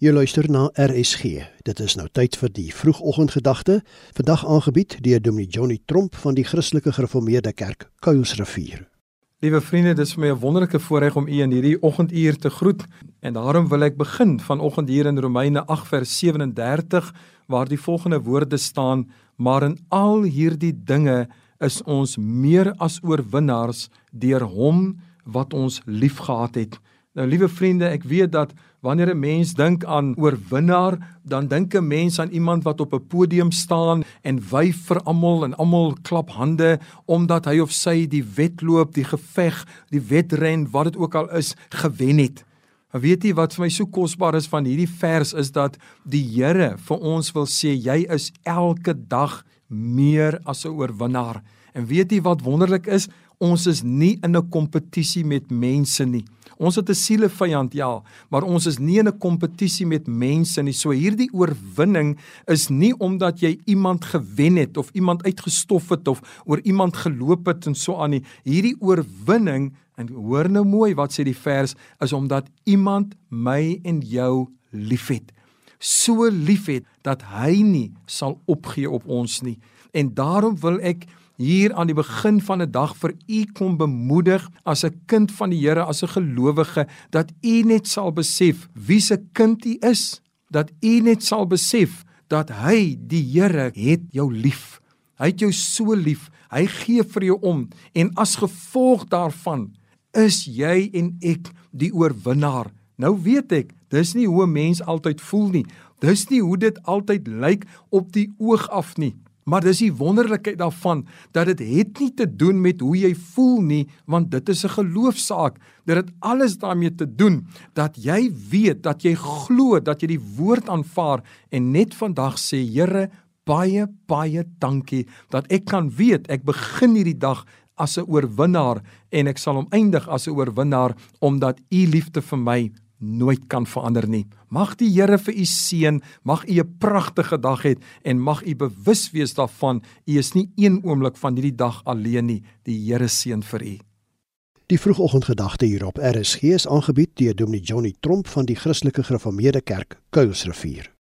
Jy luister na RSG. Dit is nou tyd vir die vroegoggendgedagte, vandag aangebied deur Dominee Johnny Tromp van die Christelike Gereformeerde Kerk Kuilsrivier. Liewe vriende, dit is vir my 'n wonderlike voorreg om u in hierdie oggenduur te groet en daarom wil ek begin vanoggend hier in Romeine 8 vers 37 waar die volgende woorde staan: "Maar in al hierdie dinge is ons meer as oorwinnaars deur hom wat ons liefgehad het." Nou liewe vriende, ek weet dat wanneer 'n mens dink aan oorwinnaar, dan dink 'n mens aan iemand wat op 'n podium staan en wyf vir almal en almal klap hande omdat hy of sy die wedloop, die geveg, die wedren, wat dit ook al is, gewen het. Maar weet jy wat vir my so kosbaar is van hierdie vers is dat die Here vir ons wil sê jy is elke dag meer as 'n oorwinnaar. En weet jy wat wonderlik is? Ons is nie in 'n kompetisie met mense nie. Ons het 'n sielevyand ja, maar ons is nie in 'n kompetisie met mense nie. So hierdie oorwinning is nie omdat jy iemand gewen het of iemand uitgestof het of oor iemand geloop het en so aan nie. Hierdie oorwinning en hoor nou mooi wat sê die vers is omdat iemand my en jou liefhet. So liefhet dat hy nie sal opgee op ons nie. En daarom wil ek hier aan die begin van 'n dag vir u kom bemoedig as 'n kind van die Here, as 'n gelowige, dat u net sal besef wie se kind u is, dat u net sal besef dat hy, die Here, het jou lief. Hy het jou so lief. Hy gee vir jou om en as gevolg daarvan is jy en ek die oorwinnaar. Nou weet ek, dis nie hoe 'n mens altyd voel nie. Dis nie hoe dit altyd lyk op die oog af nie. Maar dis die wonderlikheid daarvan dat dit het nie te doen met hoe jy voel nie, want dit is 'n geloofsaak. Dit het alles daarmee te doen dat jy weet dat jy glo dat jy die woord aanvaar en net vandag sê Here, baie baie dankie dat ek kan weet ek begin hierdie dag as 'n oorwinnaar en ek sal hom eindig as 'n oorwinnaar omdat u liefde vir my nooit kan verander nie. Mag die Here vir u seën, mag u 'n pragtige dag hê en mag u bewus wees daarvan u is nie een oomblik van hierdie dag alleen nie. Die Here seën vir u. Die vroegoggendgedagte hier op RSG is aangebied deur Dominee Johnny Tromp van die Christelike Gereformeerde Kerk Kuilsrivier.